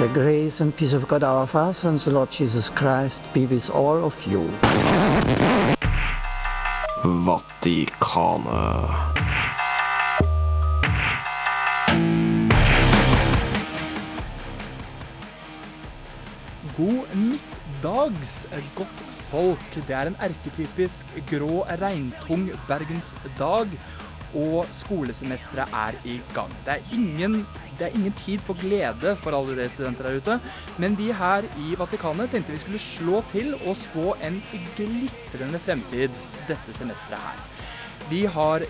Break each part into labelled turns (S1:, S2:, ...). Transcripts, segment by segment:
S1: The grace and peace of God our Father and the Lord Jesus Christ be with all of you.
S2: Vatikanet.
S3: God midtdags, godt folk. Det er en erketypisk grå, regntung bergensdag, og skolesemesteret er i gang. Det er, ingen, det er ingen tid for glede for alle dere studenter der ute, men vi her i Vatikanet tenkte vi skulle slå til og spå en glitrende fremtid dette semesteret her. Vi har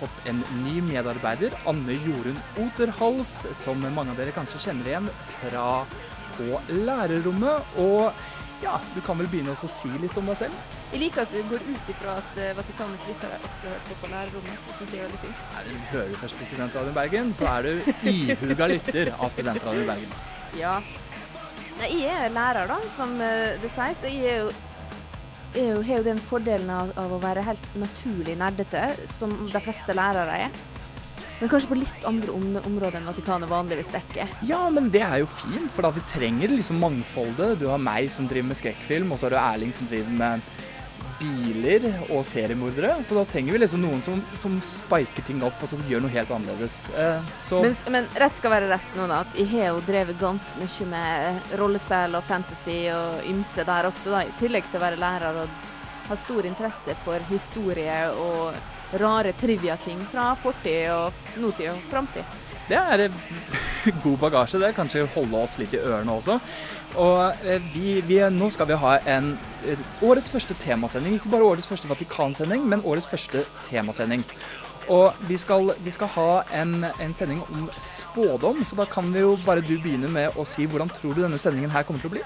S3: fått en ny medarbeider, Anne Jorunn Oterhals, som mange av dere kanskje kjenner igjen fra på lærerrommet. Og ja, du kan vel begynne å si litt om deg selv?
S4: Jeg liker at du går ut ifra at uh, Vatikanets lyttere også hørte på på lærerrommet. Det synes jeg er veldig fint.
S3: Nei, du hører på Studentradioen Bergen, så er du ihuga lytter av Studentradioen Bergen.
S4: Ja. Nei, jeg er lærer, da, som uh, det sies. og Jeg er jo jeg har jo den fordelen av, av å være helt naturlig nerdete, som de fleste lærere er. Men kanskje på litt andre om områder enn Vatikanet vanligvis dekker.
S3: Ja, men det er jo fint, for da vi trenger liksom mangfoldet. Du har meg som driver med skrekkfilm, og så har du Erling som driver med biler og seriemordere. Så da trenger vi liksom noen som, som spiker ting opp og så gjør noe helt annerledes. Eh, så
S4: Men, men rett skal være rett nå, da. At jeg har jo drevet ganske mye med rollespill og fantasy og ymse der også, da. I tillegg til å være lærer og ha stor interesse for historie og rare trivia-ting fra fortid og nåtid og framtid.
S3: det er eh, god bagasje. Det kanskje holde oss litt i ørene også. Og eh, vi, vi, nå skal vi ha en eh, årets første temasending. Ikke bare årets første Vatikansending, men årets første temasending. Og vi skal, vi skal ha en, en sending om spådom, så da kan vi jo bare du begynne med å si hvordan tror du denne sendingen her kommer til å bli?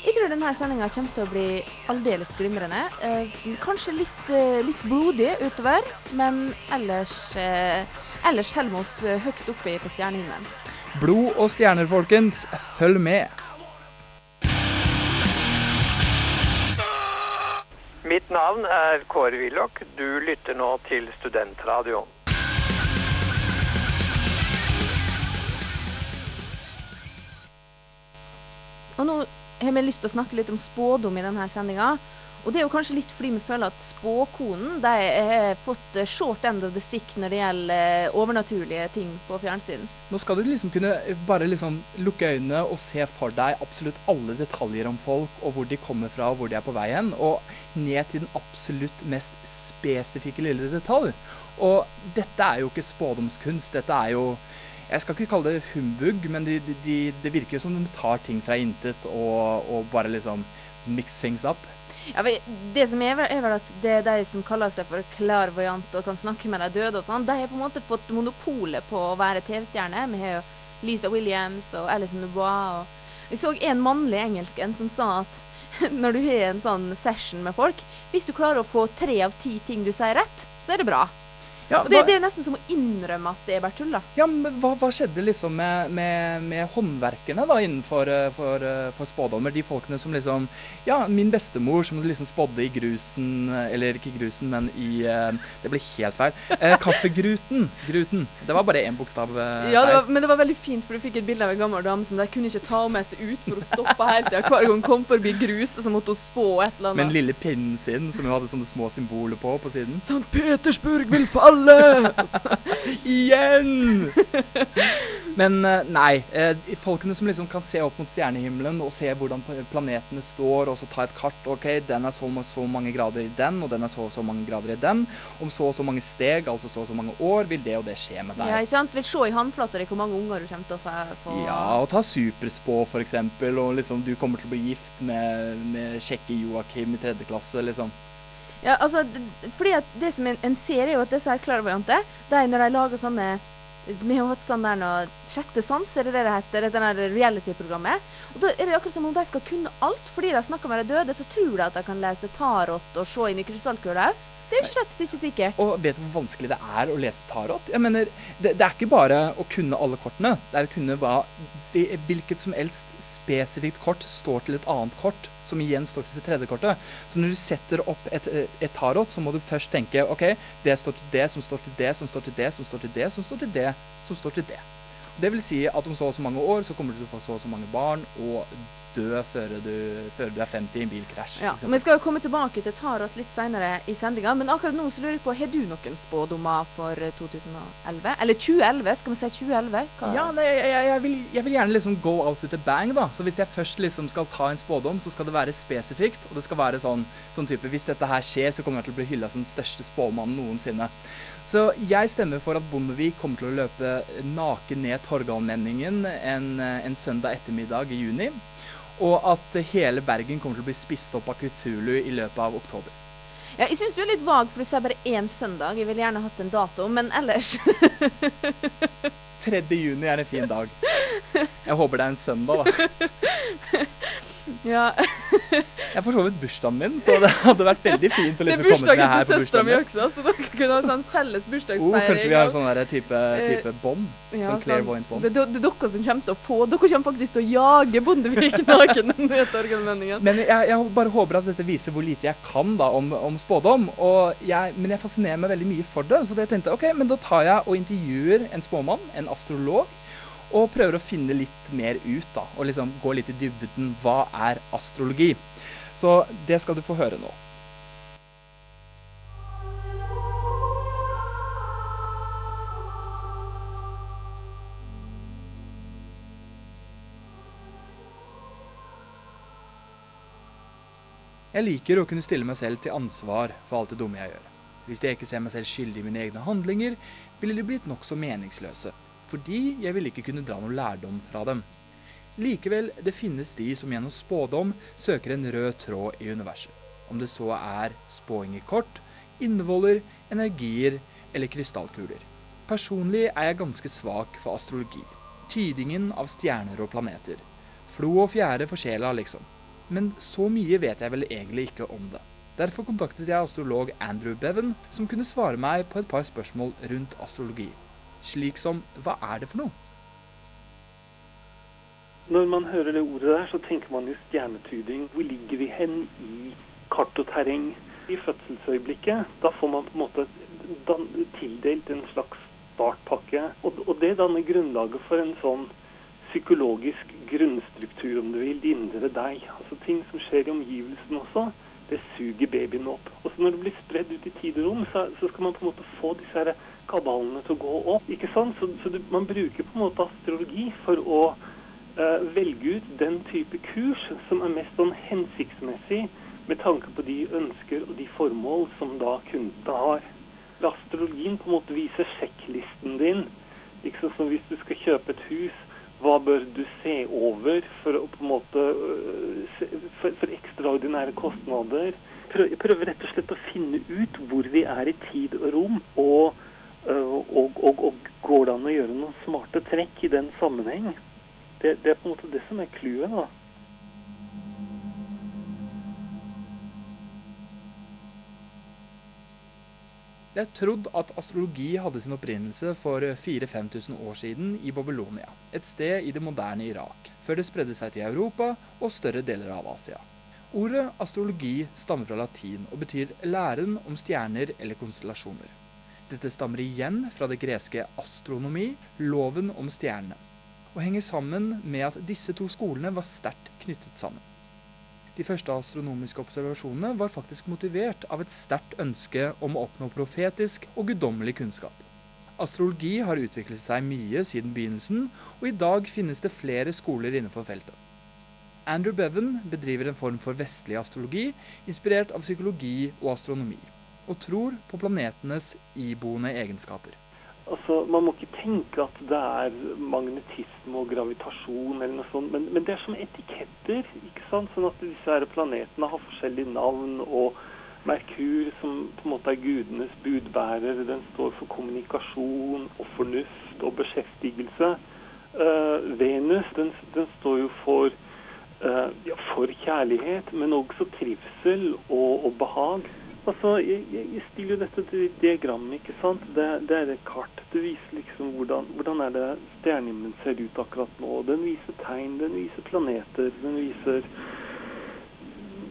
S4: Jeg tror denne sendinga kommer til å bli aldeles glimrende. Eh, kanskje litt, eh, litt blodig utover, men ellers, eh, ellers holder vi oss eh, høyt oppe på stjernehimmelen.
S3: Blod og stjerner, folkens. Følg med.
S5: Mitt navn er Kåre Willoch. Du lytter nå til Studentradioen.
S4: Og nå har vi lyst til å snakke litt om spådom i denne sendinga. Og det er jo kanskje litt fordi vi føler at spåkonen de har fått short end of the stick når det gjelder eh, overnaturlige ting på fjernsyn.
S3: Nå skal du liksom kunne bare liksom lukke øynene og se for deg absolutt alle detaljer om folk, og hvor de kommer fra og hvor de er på vei hen, og ned til den absolutt mest spesifikke lille detalj. Og dette er jo ikke spådomskunst, dette er jo jeg skal ikke kalle det humbug, men de, de, de, det virker som de tar ting fra intet og, og bare liksom mix things up.
S4: Ja, det som er, er vel at det er de som kaller seg for klarvoyant og kan snakke med de døde og sånn, de har på en måte fått monopolet på å være TV-stjerne. Vi har jo Lisa Williams og Alison Dubois. Og jeg så en mannlig engelsken som sa at når du har en sånn session med folk, hvis du klarer å få tre av ti ting du sier rett, så er det bra.
S3: Ja,
S4: det, det er nesten som å innrømme at det er bare tull, da.
S3: Ja, men hva, hva skjedde liksom med, med, med håndverkene da innenfor eh, for, eh, for spådommer? De folkene som liksom Ja, min bestemor som liksom spådde i grusen, eh, eller ikke grusen, men i Det ble helt feil. Eh, kaffegruten. Gruten. Det var bare én bokstav eh,
S4: Ja, det var, men det var veldig fint, for du fikk et bilde av en gammel dame som de kunne ikke ta med seg ut for å stoppe hele tida. Hver gang hun kom forbi grus, så måtte hun spå et eller annet.
S3: Med den lille pinnen sin som hun hadde sånne små symboler på på siden.
S4: St. Petersburg vil falle!
S3: Igjen! Men eh, nei. eh, Folkene som liksom kan se opp mot stjernehimmelen og se hvordan planetene står, og så ta et kart. OK, den er så, og så mange grader i den, og den er så og så mange grader i den. Om så og så mange steg, altså så og så mange år, vil det og det skje med deg.
S4: Ja, ikke sant? Vil se i håndflata di hvor mange unger du kommer til å få. få.
S3: Ja, og ta superspå, for eksempel, og liksom du kommer til å bli gift med, med kjekke Joakim i tredje klasse, liksom.
S4: Ja, altså, fordi at det som en, en ser, er jo at disse her klarvoyante, de når de lager sånne Vi har hatt sånn der nå Sjette sans, er det det det heter? Det der reality-programmet. Og da er det akkurat som om de skal kunne alt. Fordi de snakker med de døde, så tror de at de kan lese tarot og se inn i krystallkula. Det er jo slett ikke sikkert.
S3: Og vet du hvor vanskelig det er å lese tarot? Jeg mener, det, det er ikke bare å kunne alle kortene. Det er å kunne hva hvilket som helst spesifikt kort står til et annet kort, som igjen står til det tredje kortet. Så når du setter opp et, et tarot, så må du først tenke OK, det står til det, som står til det, som står til det, som står til det, som står til det, som står til det. Det vil si at om så og så mange år så kommer du til å få så og så mange barn og dø før du, før du er 50 i en bilkrasj.
S4: Ja,
S3: ikke?
S4: Vi skal jo komme tilbake til tarot litt senere i sendinga, men akkurat nå så lurer jeg på, har du noen spådommer for 2011? Eller 2011, skal vi si 2011? Hva?
S3: Ja, nei, jeg, jeg, jeg, vil, jeg vil gjerne liksom go out with a bang, da. Så hvis jeg først liksom skal ta en spådom, så skal det være spesifikt. Og det skal være sånn, sånn type Hvis dette her skjer, så kommer jeg til å bli hylla som den største spåmannen noensinne. Så jeg stemmer for at Bondevik kommer til å løpe naken ned Torgallmenningen en, en søndag ettermiddag i juni. Og at hele Bergen kommer til å bli spist opp av Cthulhu i løpet av oktober.
S4: Ja, jeg syns du er litt vag, for du sier bare én søndag. Jeg ville gjerne hatt en dato, men ellers
S3: 3. juni er en fin dag. Jeg håper det er en søndag, da.
S4: Ja.
S3: Jeg for så vidt bursdagen min, så det hadde vært veldig fint å
S4: Det er
S3: liksom komme til det
S4: bursdagen
S3: her
S4: til
S3: på
S4: søstera mi også, så dere kunne ha sånn felles
S3: Oh, kanskje vi har sånn type, type bånd?
S4: Ja,
S3: sånn clairvoyant bånd.
S4: Det, det, det er dere som kommer til å få Dere kommer faktisk til å jage Bondevik naken etter Orgelmenningen.
S3: Men jeg, jeg bare håper at dette viser hvor lite jeg kan da om, om spådom. Jeg, men jeg fascinerer meg veldig mye for det. Så jeg tenkte ok, men da tar jeg og intervjuer en spåmann, en astrolog, og prøver å finne litt mer ut. da, Og liksom gå litt i dybden. Hva er astrologi? Så det skal du få høre nå. Jeg liker å kunne stille meg selv til ansvar for alt det dumme jeg gjør. Hvis jeg ikke ser meg selv skyldig i mine egne handlinger, ville de blitt nokså meningsløse, fordi jeg ville ikke kunne dra noe lærdom fra dem. Likevel, det finnes de som gjennom spådom søker en rød tråd i universet. Om det så er spåing i kort, innvoller, energier eller krystallkuler. Personlig er jeg ganske svak for astrologi. Tydingen av stjerner og planeter. Flo og fjære for sjela, liksom. Men så mye vet jeg vel egentlig ikke om det. Derfor kontaktet jeg astrolog Andrew Bevan, som kunne svare meg på et par spørsmål rundt astrologi. Slik som hva er det for noe?
S2: Når man hører det ordet der, så tenker man jo stjernetyding. Hvor ligger vi hen i kart og terreng? I fødselsøyeblikket, da får man på en måte tildelt en slags startpakke. Og, det danner grunnlaget for en sånn psykologisk grunnstruktur, om du vil, det indre deg. Altså ting som skjer i omgivelsen også, det suger babyen opp. Og så når det blir spredd ut i tid og rom, så, skal man på en måte få disse her kaballene til å gå opp. ikke sant? Så, så du, man bruker på en måte astrologi for å uh, velge ut den type kurs som er mest sånn hensiktsmessig med tanke på de ønsker og de formål som da kundene har. Astrologien på en måte viser sjekklisten din. Liksom som hvis du skal kjøpe et hus, hva bør du se over for å på en måte øh, for, for ekstraordinære kostnader? Prøv, jeg prøver rett og slett å finne ut hvor vi er i tid og rom, og, og, og, og går det an å gjøre noen smarte trekk i den sammenheng? Det, det er på en måte det som er clouet, da.
S3: Det er trodd at astrologi hadde sin opprinnelse for 4000-5000 år siden i Babylonia, et sted i det moderne Irak, før det spredde seg til Europa og større deler av Asia. Ordet astrologi stammer fra latin og betyr læren om stjerner eller konstellasjoner. Dette stammer igjen fra det greske astronomi, loven om stjernene, og henger sammen med at disse to skolene var sterkt knyttet sammen. De første astronomiske observasjonene var faktisk motivert av et sterkt ønske om å oppnå profetisk og guddommelig kunnskap. Astrologi har utviklet seg mye siden begynnelsen, og i dag finnes det flere skoler innenfor feltet. Andrew Bevan bedriver en form for vestlig astrologi, inspirert av psykologi og astronomi, og tror på planetenes iboende egenskaper.
S2: Altså, Man må ikke tenke at det er magnetisme og gravitasjon eller noe sånt, men, men det er som etiketter. ikke sant? Sånn at disse her planetene har forskjellige navn, og Merkur, som på en måte er gudenes budbærer, den står for kommunikasjon og fornuft. og beskjeftigelse. Uh, Venus den, den står jo for, uh, ja, for kjærlighet, men også trivsel og, og behag. Altså, jeg, jeg stiller jo dette til diagrammet, ikke sant? Det, det er et kart. Det viser liksom hvordan, hvordan er det stjernehimmelen ser ut akkurat nå. Den viser tegn, den viser planeter, den viser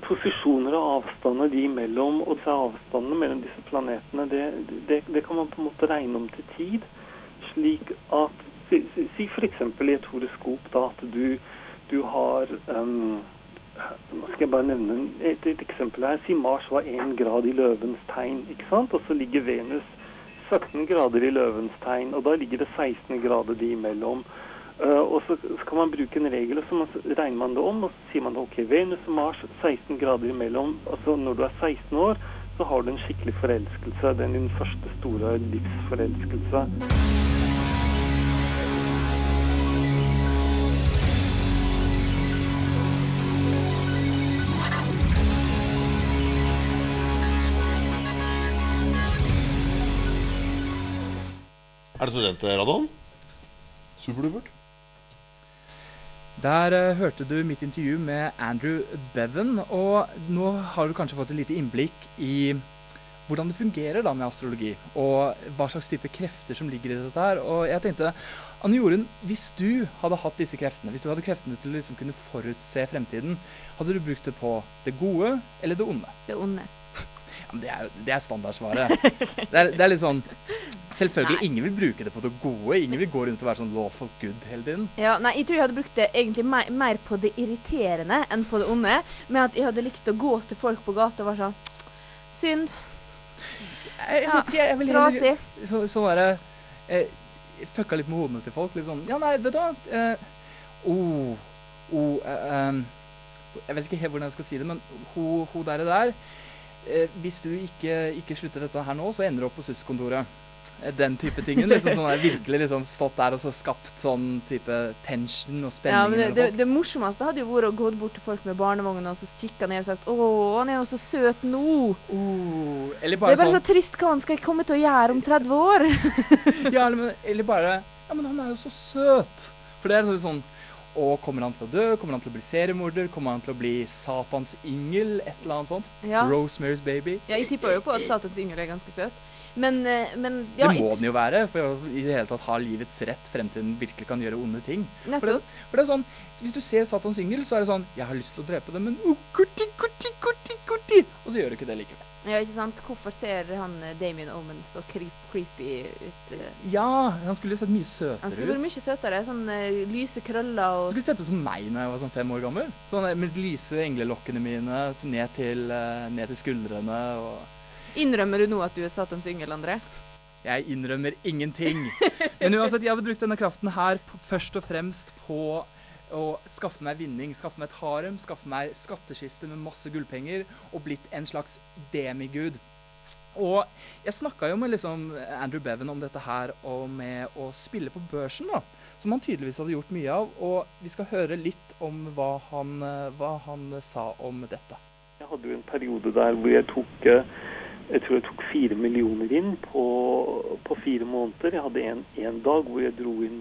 S2: posisjoner og avstander de imellom. Og disse avstandene mellom disse planetene, det, det, det kan man på en måte regne om til tid. Slik at si, si f.eks. i et horoskop da, at du, du har um, Nå skal jeg bare nevne et, et eksempel her. Si Mars var én grad i løvens tegn, ikke sant? Og så ligger Venus 17 grader i løvens tegn, og da ligger det 16 grader de imellom. Uh, og så så kan man bruke en regel, og så regner man det om, og så sier man ok, Venus og Mars 16 grader imellom. Altså når du er 16 år, så har du en skikkelig forelskelse. Er din første store livsforelskelse.
S6: Er det studentradioen? Superdupert.
S3: Der eh, hørte du mitt intervju med Andrew Bevan, og nå har du kanskje fått et lite innblikk i hvordan det fungerer da med astrologi, og hva slags type krefter som ligger i dette her. Og jeg tenkte, Anne Jorunn, hvis du hadde hatt disse kreftene, hvis du hadde kreftene til å liksom kunne forutse fremtiden, hadde du brukt det på det gode eller det onde?
S4: Det onde.
S3: Ja, men det er, det er standardsvaret. Det er, det er litt sånn Selvfølgelig, ingen vil bruke det på det gode. Ingen vil gå rundt og være sånn lawful good hele tiden.
S4: Ja, nei, jeg tror jeg hadde brukt det egentlig mer, mer på det irriterende enn på det onde. Med at jeg hadde likt å gå til folk på gata og være sånn Synd.
S3: Jeg, jeg vet ikke, jeg vil heller
S4: Trasig.
S3: så, sånn derre eh, Fucka litt med hodene til folk. Litt sånn Ja, nei, vet du hva eh, oh, oh, eh, um, Jeg vet ikke helt hvordan jeg skal si det, men hun, ho der, der eh, Hvis du ikke, ikke slutter dette her nå, så ender du opp på SUS-kontoret. Eh, Den type tingen. Liksom sånn der, virkelig liksom stått der og så skapt sånn type tension og spenning.
S4: Ja, men det, det, det morsomste hadde jo vært å gå bort til folk med barnevogn og så kikka ned og sagt 'Å, han er jo så søt nå'.
S3: Uh, eller
S4: Det er bare
S3: sånn
S4: så trist hva han skal komme til å gjøre om 30 år.
S3: Ja, eller, eller bare Ja, men han er jo så søt. For det er sånn Å, kommer han til å dø? Kommer han til å bli seriemorder? Kommer han til å bli Satans yngel? Et eller annet sånt?
S4: Ja,
S3: Rosemary's Baby?
S4: ja jeg tipper jo på at Satans yngel er ganske søt. Men, eh, men ja,
S3: det må den jo være, for å i det hele tatt ha livets rett frem til den virkelig kan gjøre onde ting. For det, for det er sånn, Hvis du ser Satans yngel, så er det sånn Jeg har lyst til å drepe dem, men oh, kurti, kurti, kurti, kurti. Og så gjør du ikke det likevel.
S4: Ja, ikke sant? Hvorfor ser han eh, Damien Omen så creep, creepy ut? eh?
S3: Ja, han skulle jo sett mye søtere ut.
S4: Han skulle vært mye søtere. Sånn uh, lyse krøller
S3: Han
S4: og
S3: skulle sett ut som meg når jeg var sånn fem år gammel. Sånn Med lyse englelokkene mine så ned til, uh, ned til skuldrene. og...
S4: Innrømmer du nå at du er Satans yngel, André?
S3: Jeg innrømmer ingenting. Men uansett, jeg hadde brukt denne kraften her på, først og fremst på å skaffe meg vinning, skaffe meg et harem, skaffe meg skattkiste med masse gullpenger og blitt en slags demigud. Og jeg snakka jo med liksom Andrew Bevan om dette her og med å spille på børsen, da. Som han tydeligvis hadde gjort mye av. Og vi skal høre litt om hva han, hva han sa om dette.
S2: Jeg hadde jo en periode der hvor jeg tok eh, jeg tror jeg tok fire millioner inn på, på fire måneder. Jeg hadde en, en dag hvor jeg dro inn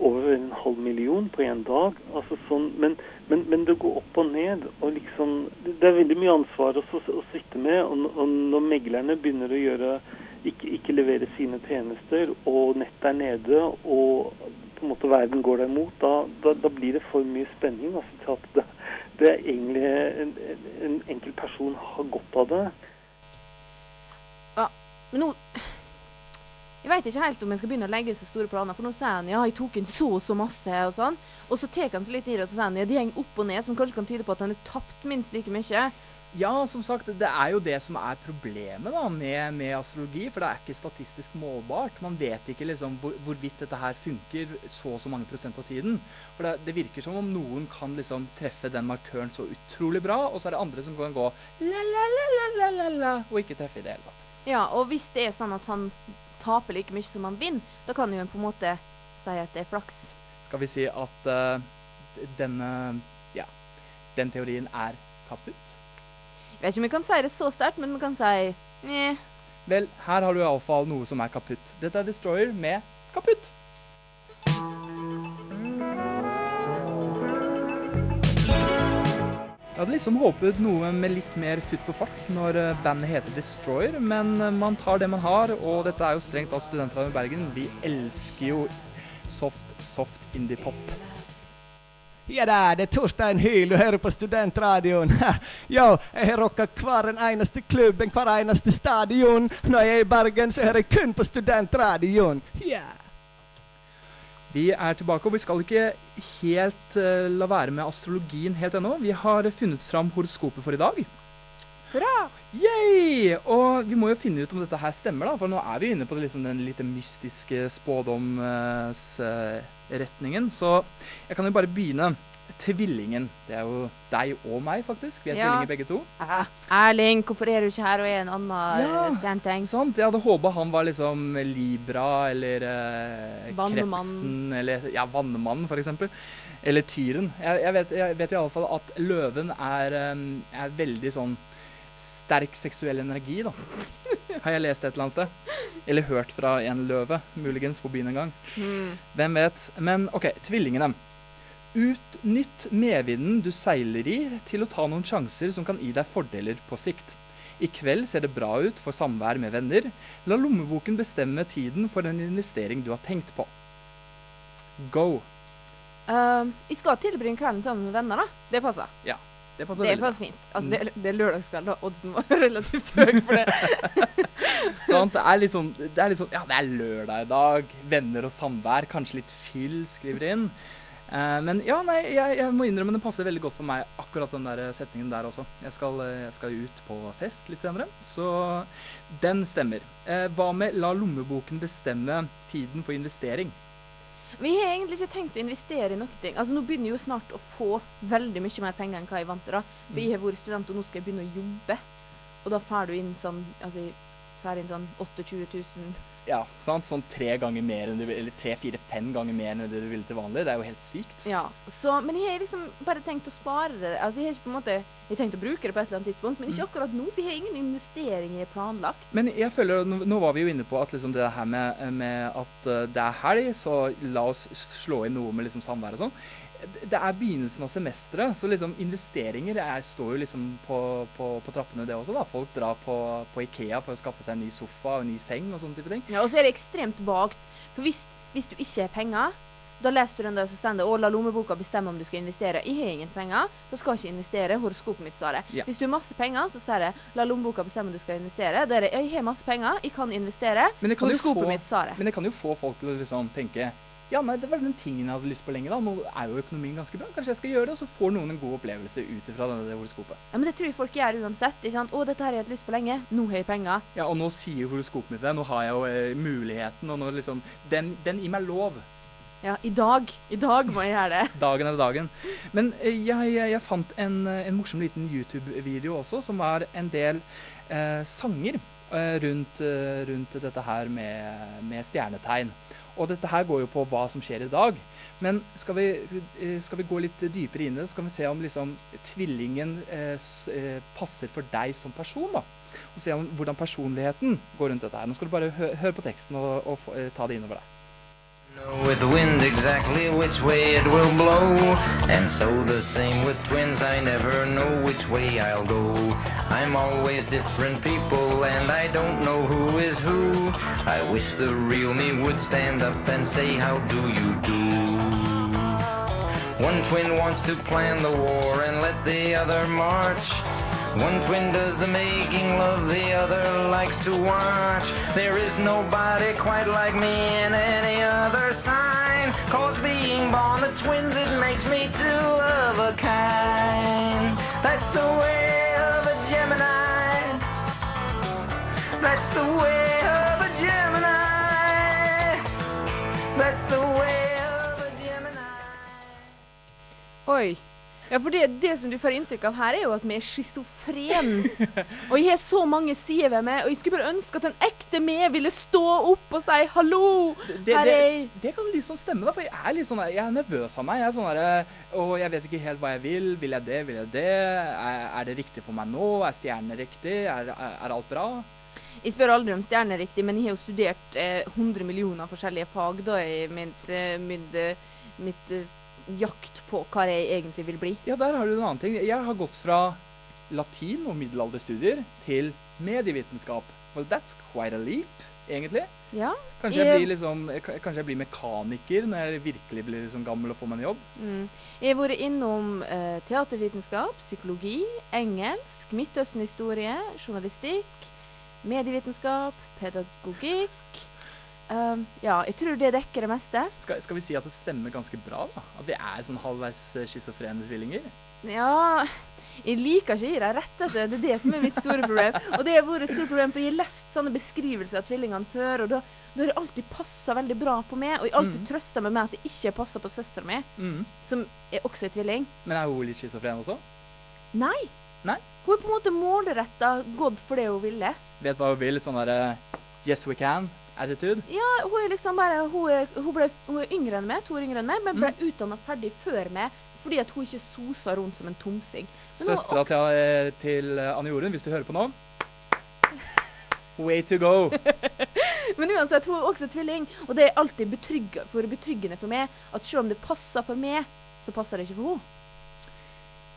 S2: over en halv million på en dag. Altså sånn, men, men, men det går opp og ned. og liksom, Det er veldig mye ansvar å, å, sitte med. Og, og når meglerne begynner å gjøre ikke, ikke levere sine tjenester, og nettet er nede, og på en måte verden går deg imot, da, da, da blir det for mye spenning. Altså, til at det, det er egentlig en, en, en enkelt person har godt av det.
S4: Ja, Men nå Jeg veit ikke helt om jeg skal begynne å legge så store planer, for nå sier han ja, jeg tok inn så og så masse og sånn. Og så tar han seg litt i det, og så sier han ja, det går opp og ned, som kanskje kan tyde på at han har tapt minst like mye.
S3: Ja, som sagt, det er jo det som er problemet da, med, med astrologi. For det er ikke statistisk målbart. Man vet ikke liksom hvor, hvorvidt dette her funker så og så mange prosent av tiden. For det, det virker som om noen kan liksom treffe den markøren så utrolig bra, og så er det andre som kan gå la, la, la, la, la, la, la, og ikke treffe i det hele tatt.
S4: Ja, og hvis det er sånn at han taper like mye som man vinner, da kan jo en på en måte si at det er flaks.
S3: Skal vi si at uh, denne Ja, den teorien er kaputt?
S4: Jeg vet ikke om vi kan si det så sterkt, men vi kan si Neh.
S3: Vel, her har du iallfall noe som er kaputt. Dette er Destroyer med Kaputt. Jeg hadde liksom håpet noe med litt mer futt og fart når eh, bandet heter Destroyer, men eh, man tar det man har, og dette er jo strengt tatt studentene i Bergen. Vi elsker jo soft, soft indie-pop.
S7: Ja da, det er Torstein Hyl, du hører på Studentradioen. Yo, jeg har rocka hver en eneste klubb, hver eneste stadion. Når jeg er i Bergen, så hører jeg kun på Studentradioen. Yeah.
S3: Vi er tilbake, og vi skal ikke helt uh, la være med astrologien helt ennå. Vi har funnet fram horoskopet for i dag.
S4: Hurra!
S3: Yay! Og vi må jo finne ut om dette her stemmer, da, for nå er vi inne på det, liksom, den litt mystiske spådomsretningen. Så jeg kan jo bare begynne. Tvillingen. Det er jo deg og meg, faktisk. Vi er
S4: Ja.
S3: tvillinger begge to.
S4: Ah, Erling, hvorfor er du ikke her og er en annen
S3: Ja.
S4: eh, stjernetegn?
S3: Sant? Jeg hadde håpa han var liksom Libra eller eh. Krepsen eller ja, Vannemannen, for eksempel. Eller Tyren. Jeg, jeg, vet, jeg vet fall at løven er, eh, er veldig sånn sterk seksuell energi, da. Har jeg lest et eller annet sted. Eller hørt fra en løve, muligens på byen en gang.
S4: Mm.
S3: Hvem vet. Men OK, tvillingene. Utnytt medvinden du seiler i, til å ta noen sjanser som kan gi deg fordeler på sikt. I kveld ser det bra ut for samvær med venner. La lommeboken bestemme tiden for en investering du har tenkt på. Go.
S4: Uh, jeg skal tilbringe kvelden sammen med venner, da. Det passer.
S3: Ja, Det passer
S4: Det passer fint. Altså, det, det er lørdagskveld, da. Oddsen var relativt høy for det.
S3: sånn, Det er sånn, det er litt sånn Ja, det er lørdag i dag. Venner og samvær. Kanskje litt fyll, skriver inn. Eh, men ja, nei, jeg, jeg må innrømme det passer veldig godt for meg, akkurat den der setningen der også. Jeg skal, eh, jeg skal ut på fest litt senere, så den stemmer. Eh, hva med la lommeboken bestemme tiden for investering?
S4: Vi har egentlig ikke tenkt å investere i noen ting. Altså, nå begynner jeg jo snart å få veldig mye mer penger enn hva jeg vant til. da. For jeg har vært student, og nå skal jeg begynne å jobbe. Og da får du inn sånn altså, jeg får inn sånn 28 000
S3: Ja, sant? Sånn tre ganger mer enn du vil, eller tre, fire, fem ganger mer enn det du ville til vanlig. Det er jo helt sykt.
S4: Ja. Så, men jeg har liksom bare tenkt å spare det. Altså, jeg har ikke på en måte jeg tenkt å bruke det på et eller annet tidspunkt, men
S3: Mm.
S4: ikke akkurat nå. Så jeg har ingen investeringer planlagt.
S3: Men jeg føler, nå, nå var vi jo inne på at liksom det her med, med at eh, det er helg, så la oss slå inn noe med liksom samvær og sånn. Det- er begynnelsen av semesteret, så liksom investeringer er, står jo liksom på, på, på trappene det også. da. Folk drar på, på Ikea for å skaffe seg en ny sofa og en ny seng og sånne type ting.
S4: Ja, og så er det ekstremt vagt. For hvis, hvis du ikke har penger, da leser du den der som står og la lommeboka bestemme om du skal investere. Jeg har ingen penger, da skal jeg ikke investere. Horoskopet mitt sa det.
S3: Ja.
S4: Hvis du har masse penger, så sier det la lommeboka bestemme om du skal investere. Da er det jeg har masse penger, jeg kan investere.
S3: Men det kan jo
S4: Horoskopet
S3: få-
S4: mitt sa det.
S3: Men det kan jo få folk til å liksom tenke ja, nei, det var den tingen jeg hadde lyst på lenge. da. Nå er jo økonomien ganske bra. Kanskje jeg skal gjøre det, og så får noen en god opplevelse ut ifra denne det horoskopet.
S4: Ja, men det tror jeg folk gjør uansett. ikke sant? 'Å, dette her har jeg hatt lyst på lenge. Nå har jeg penger.'
S3: Ja, og nå sier horoskopet mitt det. Nå har jeg jo eh, muligheten, og nå liksom Den, den gir meg lov.
S4: Ja, i dag. I dag må jeg gjøre det.
S3: Dagen er dagen. Men eh, jeg, jeg, jeg fant en, eh, en morsom liten YouTube-video også, som var en del eh, sanger rundt, eh, rundt dette her med, med stjernetegn. Og dette her går jo på hva som skjer i dag. Men skal vi, eh, skal vi gå litt dypere inn i det, så kan vi se om liksom tvillingen eh, eh, passer for deg som person. da. Og se om hvordan personligheten går rundt dette her. Nå skal du bare hø høre på teksten og, og få- eh, ta det innover deg.
S8: Know with the wind exactly which way it will blow. And so the same with twins, I never know which way I'll go. I'm always different people and I don't know who is who. I wish the real me would stand up and say, how do you do? One twin wants to plan the war and let the other march. One twin does the making love, the other likes to watch. There is nobody quite like me in any other sign. Cause being born of twins, it makes me two of a kind. That's the way of a Gemini. That's the way of a Gemini. That's the way of a Gemini.
S4: Oi. Ja, for det, det som du får inntrykk av her, er jo at vi er schizofrene. og jeg har så mange sider ved meg, og jeg skulle bare ønske at en ekte meg ville stå opp og si 'hallo'.
S3: det,
S4: Her
S3: det,
S4: er jeg.
S3: det kan liksom stemme, da, for jeg er litt sånn jeg er nervøs av meg. Jeg er sånn der, Og jeg vet ikke helt hva jeg vil. Vil jeg det? Vil jeg det? Er, er det riktig for meg nå? Er stjernene riktig? Er, er, er alt bra?
S4: Jeg spør aldri om stjerner riktig, men jeg har jo studert eh, 100 millioner forskjellige fag da i mitt, eh, mitt, eh, mitt eh, jakt på hva jeg egentlig vil bli.
S3: Ja, der har du en annen ting. Jeg har gått fra latin og middelalderstudier til medievitenskap. Well, that's quite a leap, egentlig.
S4: Ja.
S3: Kanskje jeg
S4: Jeg-
S3: blir, liksom, eh, kanskje jeg blir mekaniker når jeg virkelig blir liksom gammel og får meg en jobb.
S4: Mm. Jeg har vært innom uh, teatervitenskap, psykologi, engelsk, Midtøsten-historie, journalistikk, medievitenskap, pedagogikk. Um, ja, jeg tror det dekker det meste.
S3: Skal, skal vi si at det stemmer ganske bra? da? At vi er sånn halvveis eh, schizofrene tvillinger?
S4: Ja Jeg liker ikke å gi deg rett. vet. Det er det som er mitt store problem. Og det har vært et stort problem, for jeg har lest sånne beskrivelser av tvillingene før, og da, da har det alltid passa veldig bra på meg. Og jeg har alltid
S3: Mm.
S4: trøsta meg med at det ikke passer på søstera mi,
S3: Mm.
S4: som er også er tvilling.
S3: Men er hun litt schizofren også?
S4: Nei.
S3: Nei?
S4: Hun er på en måte målretta gått for det hun ville.
S3: Vet hva hun vil? Sånn derre Yes, we can-attitude?
S4: Ja, hun er liksom bare Hun er, hun ble, hun er yngre enn meg, to år yngre enn meg, men ble
S3: Mm.
S4: utdanna ferdig før meg fordi at hun ikke sosa rundt som en tomsing.
S3: Søstera til, eh, til eh, Anne Jorunn, hvis du hører på nå Way to go!
S4: Men uansett, hun er også tvilling, og det er alltid betrygg, for betryggende for meg at selv om det passer for meg, så passer det ikke for henne.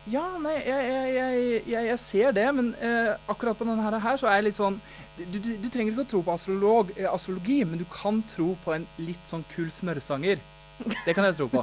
S3: Ja, nei, jeg, jeg, jeg, jeg, ser det, men eh, akkurat på denne her så er jeg litt sånn Du, du, du trenger ikke å tro på astrolog, eh, astrologi, men du kan tro på en litt sånn kul smørsanger. Det kan jeg tro på.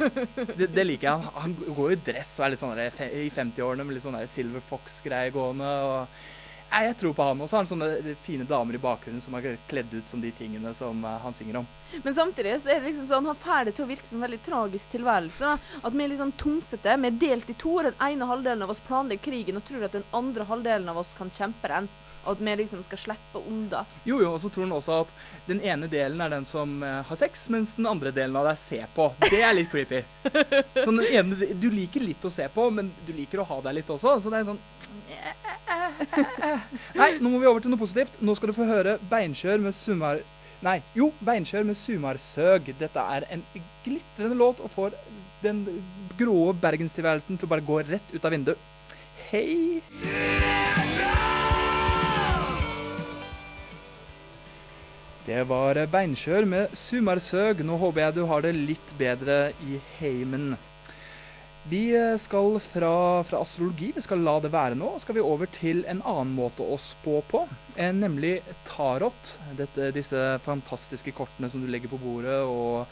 S3: Det, det liker jeg. Han, han går i dress og er litt sånn i 50-årene med litt sånn Silver Fox-greie gående. og Jeg tror på han. Og så har han sånne fine damer i bakgrunnen som er kledd ut som de tingene som eh, han synger om.
S4: Men samtidig så er det liksom sånn, han får det til å virke som en veldig tragisk tilværelse. Da. At vi er litt sånn tomsete. Vi er delt i to. Den ene halvdelen av oss planlegger krigen og tror at den andre halvdelen av oss kan kjempe den. Og at vi liksom skal slippe unna.
S3: Jo, jo, og så tror han også at den ene delen er den som eh, har sex, mens den andre delen av deg ser på. Det er litt creepy. Sånn, den ene, du liker litt å se på, men du liker å ha deg litt også. Så det er sånn Nei, nå må vi over til noe positivt. Nå skal du få høre Beinkjør med Sumar... Nei, jo, Beinkjør med Sumarsøg. Dette er en glitrende låt og får den grå bergenstilværelsen til å bare gå rett ut av vinduet. Hei! Det var Beinskjør med Sumarsøg. Nå håper jeg du har det litt bedre i heimen. Vi skal fra, fra astrologi, vi skal la det være nå, skal vi over til en annen måte å spå på, eh, nemlig tarot. Dette, disse fantastiske kortene som du legger på bordet og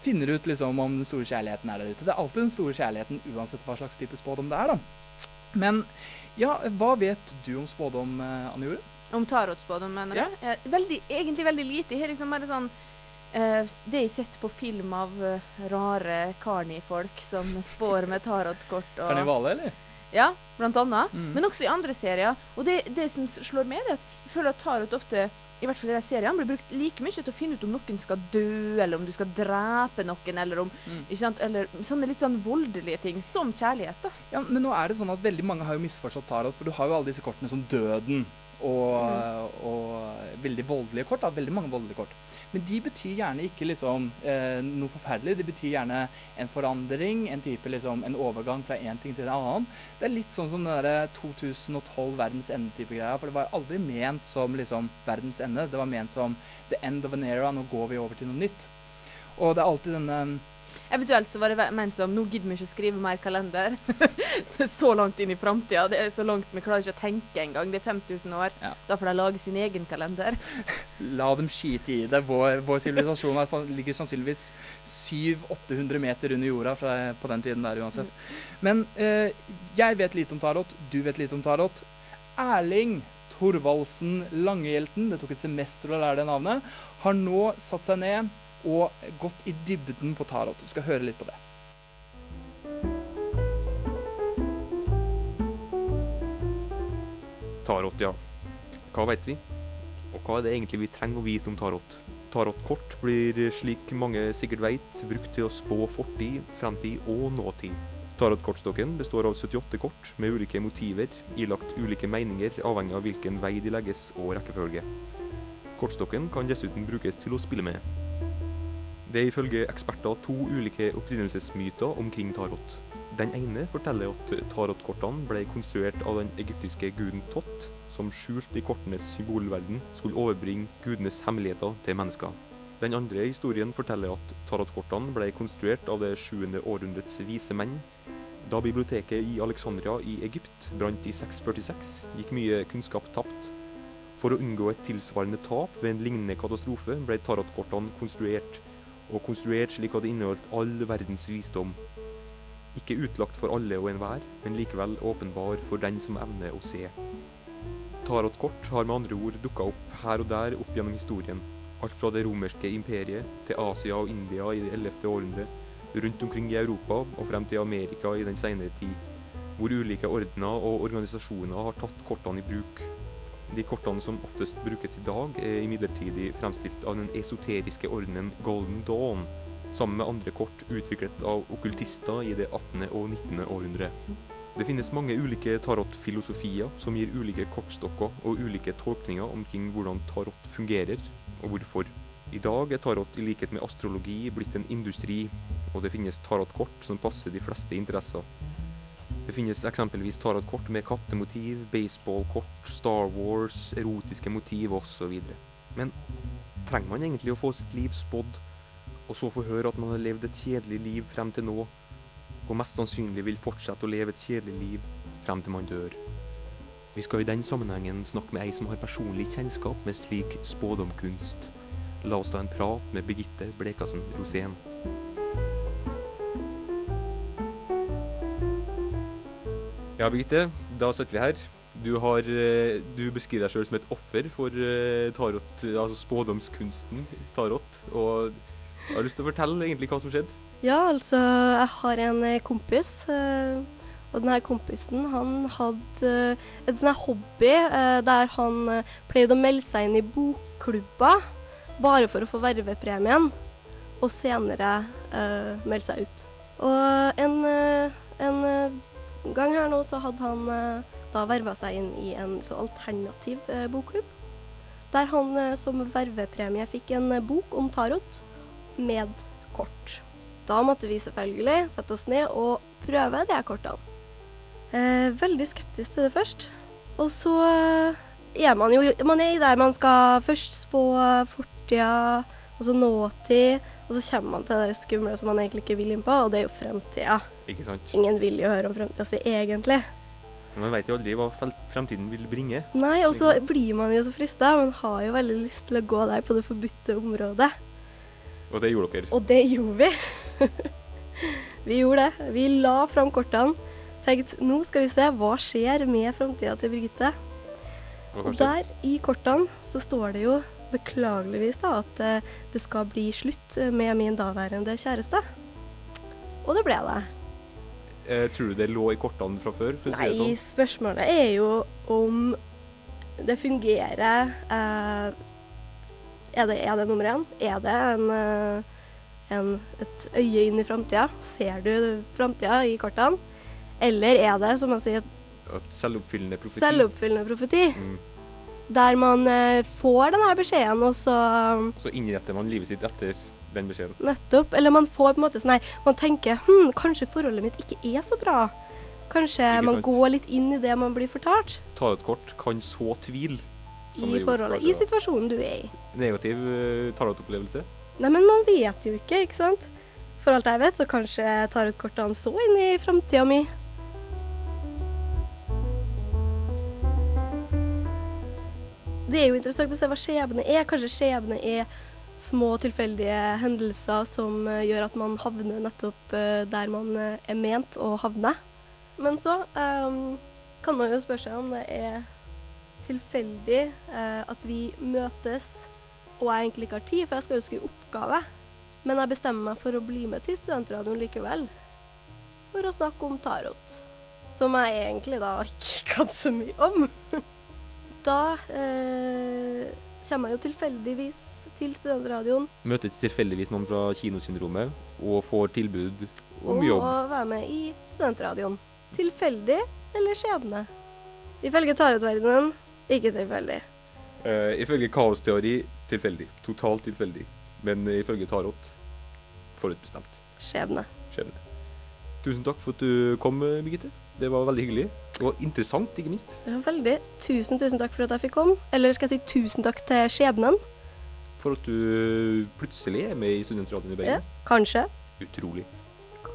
S3: finner ut liksom om den store kjærligheten er der ute. Det er alltid den store kjærligheten uansett hva slags type spådom det er, da. Men ja, hva vet du om spådom, eh, Anne Jore?
S4: Om tarotspådom, mener du? Ja. Veldig, egentlig veldig lite. Jeg har liksom bare sånn Uh, Det jeg har sett på film av uh, rare Karni-folk som spår med tarotkort og
S3: Karnivale, eller?
S4: Ja, blant annet.
S3: Mm.
S4: Men også i andre serier. Og det, det som slår meg, er at jeg føler at tarot ofte i hvert fall i de seriene blir brukt like mye til å finne ut om noen skal dø, eller om du skal drepe noen, eller om
S3: Mm.
S4: ikke sant? Eller sånne litt sånn voldelige ting, som kjærlighet, da.
S3: Ja, men nå er det sånn at veldig mange har jo misforstått tarot, for du har jo alle disse kortene som døden og, og veldig voldelige kort. Da, veldig mange voldelige kort. Men de betyr gjerne ikke liksom eh, noe forferdelig. De betyr gjerne en forandring, en type liksom, en overgang fra én ting til en annen. Det er litt sånn som den der 2012 verdens ende-type greia. For det var aldri ment som liksom verdens ende. Det var ment som the end of an era. Nå går vi over til noe nytt. Og det er alltid denne
S4: Eventuelt så var det ment som nå gidder vi ikke å skrive mer kalender. Er så langt inn i framtida. Det er så langt vi klarer ikke å tenke engang. Det er 5000 år.
S3: Ja.
S4: Da får de lage sin egen kalender.
S3: La dem skite i det. Vår, vår sivilisasjon er ligger sannsynligvis 700-800 meter under jorda fra, på den tiden der uansett. Men eh, jeg vet lite om tarot, du vet lite om tarot. Erling Thorvaldsen Langehjelten, det tok et semester å lære det navnet, har nå satt seg ned og gått i dybden på tarot. Vi skal høre litt på det.
S9: Tarot, ja. Hva vet vi? Og hva er det egentlig vi trenger å vite om tarot? Tarotkort blir, slik mange sikkert vet, brukt til å spå fortid, fremtid og nåtid. Tarotkortstokken består av 78 kort med ulike motiver, ilagt ulike meninger avhengig av hvilken vei de legges og rekkefølge. Kortstokken kan dessuten brukes til å spille med. Det er ifølge eksperter to ulike opprinnelsesmyter omkring tarot. Den ene forteller at tarotkortene ble konstruert av den egyptiske guden Tott, som skjult i kortenes symbolverden skulle overbringe gudenes hemmeligheter til mennesker. Den andre historien forteller at tarotkortene ble konstruert av det 7. århundrets vise menn. Da biblioteket i Alexandria i Egypt brant i 646, gikk mye kunnskap tapt. For å unngå et tilsvarende tap ved en lignende katastrofe, ble tarotkortene konstruert, og konstruert slik at det inneholdt all verdens visdom. Ikke utlagt for alle og enhver, men likevel åpenbar for den som evner å se. Tarotkort har med andre ord dukka opp her og der opp gjennom historien. Alt fra det romerske imperiet til Asia og India i det 11. århundre, rundt omkring i Europa og frem til Amerika i den senere tid, hvor ulike ordener og organisasjoner har tatt kortene i bruk. De kortene som oftest brukes i dag, er imidlertid fremstilt av den esoteriske ordenen Golden Dawn, sammen med andre kort utviklet av okkultister i det 18. og 19. århundre. Det finnes mange ulike tarotfilosofier som gir ulike kortstokker og ulike tolkninger omkring hvordan tarot fungerer, og hvorfor. I dag er tarot i likhet med astrologi blitt en industri, og det finnes tarotkort som passer de fleste interesser. Det finnes eksempelvis tarotkort med kattemotiv, baseballkort, Star Wars, erotiske motiv osv. Men trenger man egentlig å få sitt liv spådd, og så få høre at man har levd et kjedelig liv frem til nå, og mest sannsynlig vil fortsette å leve et kjedelig liv frem til man dør? Vi skal i den sammenhengen snakke med ei som har personlig kjennskap med slik spådomkunst. La oss ta en prat med Birgitte Blekassen Rosén. Ja, Birgitte, da sitter vi her. Du, har, eh, du beskriver deg sjøl som et offer for eh, tarot, altså spådomskunsten tarot. Og jeg har lyst til å fortelle egentlig hva som skjedde.
S10: Ja, altså, jeg har en eh, kompis. Og denne kompisen han hadde en sånn hobby der han pleide å melde seg inn i bokklubber bare for å få vervepremien, og senere melde seg ut. Og en, en gang her nå så hadde han eh, da verva seg inn i en så alternativ eh, bokklubb, der han eh, som vervepremie fikk en bok om tarot med kort. Da måtte vi selvfølgelig sette oss ned og prøve de her kortene. Veldig skeptisk til det først. Og så er man jo man er der man skal først spå fortida, og nåtid, og så kommer man til det skumle som man egentlig ikke vil inn på, og det er jo fremtida.
S9: Ikke sant?
S10: Ingen vil jo høre om fremtida si egentlig.
S9: Men man vet jo aldri hva fremtiden vil bringe.
S10: Nei, og så blir man jo så frista. Man har jo veldig lyst til å gå der på det forbudte området.
S9: Og det gjorde dere.
S10: Og det gjorde vi. vi gjorde det. Vi la fram kortene. Tenkte nå skal vi se hva skjer med framtida til Birgitte. Og der i kortene så står det jo beklageligvis da at eh, det skal bli slutt med min daværende kjæreste. Og det ble det.
S9: Eh, tror du det lå i kortene fra før?
S10: Nei,
S9: sånn?
S10: spørsmålet er jo om det fungerer eh, er, det, er det nummer én? Er det en, eh, en, et øye inn i framtida? Ser du framtida i kortene? Eller er det, som man sier,
S9: Selvoppfyllende profeti?
S10: selvoppfyllende profeti?
S9: Mm.
S10: Der man eh, får denne beskjeden, og så
S9: Så innretter man livet sitt etter den beskjeden.
S10: Nettopp. Eller man får på en måte sånn her Man tenker hm, kanskje forholdet mitt ikke er så bra. Kanskje man går litt inn i det man blir fortalt
S9: Ta ut kort kan så tvil.
S10: i forholdet. I situasjonen du er i.
S9: Negativ uh, tarotopplevelse.
S10: Nei, men man vet jo ikke, ikke sant? For alt jeg vet, så kanskje tarotkortene så inn i framtida mi. Det er jo interessant å se hva skjebne er. Kanskje skjebne er små tilfeldige hendelser som eh, gjør at man havner nettopp eh, der man eh, er ment å havne. Men så um, kan man jo spørre seg om det er tilfeldig uh, at vi møtes og jeg egentlig ikke har tid, for jeg skal jo skrive oppgave. Men jeg bestemmer meg for å bli med til studentradioen likevel. For å snakke om tarot. Som jeg egentlig da ikke kan så mye om. da eh, kommer jeg jo tilfeldigvis til studentradioen
S9: Møter tilfeldigvis noen fra kinosyndromet og får tilbud om
S10: og
S9: jobb.
S10: Og være med i studentradioen. Tilfeldig eller skjebne? Ifølge tarotverdenen ikke tilfeldig.
S9: Eh, ifølge kaosteori tilfeldig. Totalt tilfeldig. Men ifølge tarot forutbestemt.
S10: Skjebne.
S9: Skjebne. Tusen takk for at du kom, Birgitte. Det var veldig hyggelig. Og interessant, ikke minst.
S10: Ja, veldig. Tusen, tusen takk for at jeg fikk komme. Eller skal jeg si tusen takk til skjebnen?
S9: For at du plutselig er med i Studentradioen i Bergen.
S10: Ja, kanskje.
S9: Utrolig.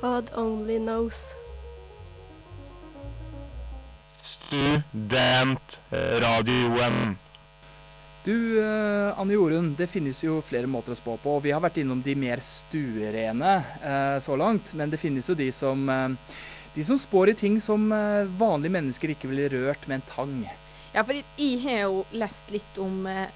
S10: God only knows.
S11: Studentradioen.
S3: Du, eh, Anne Jorunn, det finnes jo flere måter å spå på. Vi har vært innom de mer stuerene eh, så langt, men det finnes jo de som, eh, de som spår i ting som eh, vanlige mennesker ikke ville rørt med en tang.
S4: Ja, for jeg har jo lest litt om uh,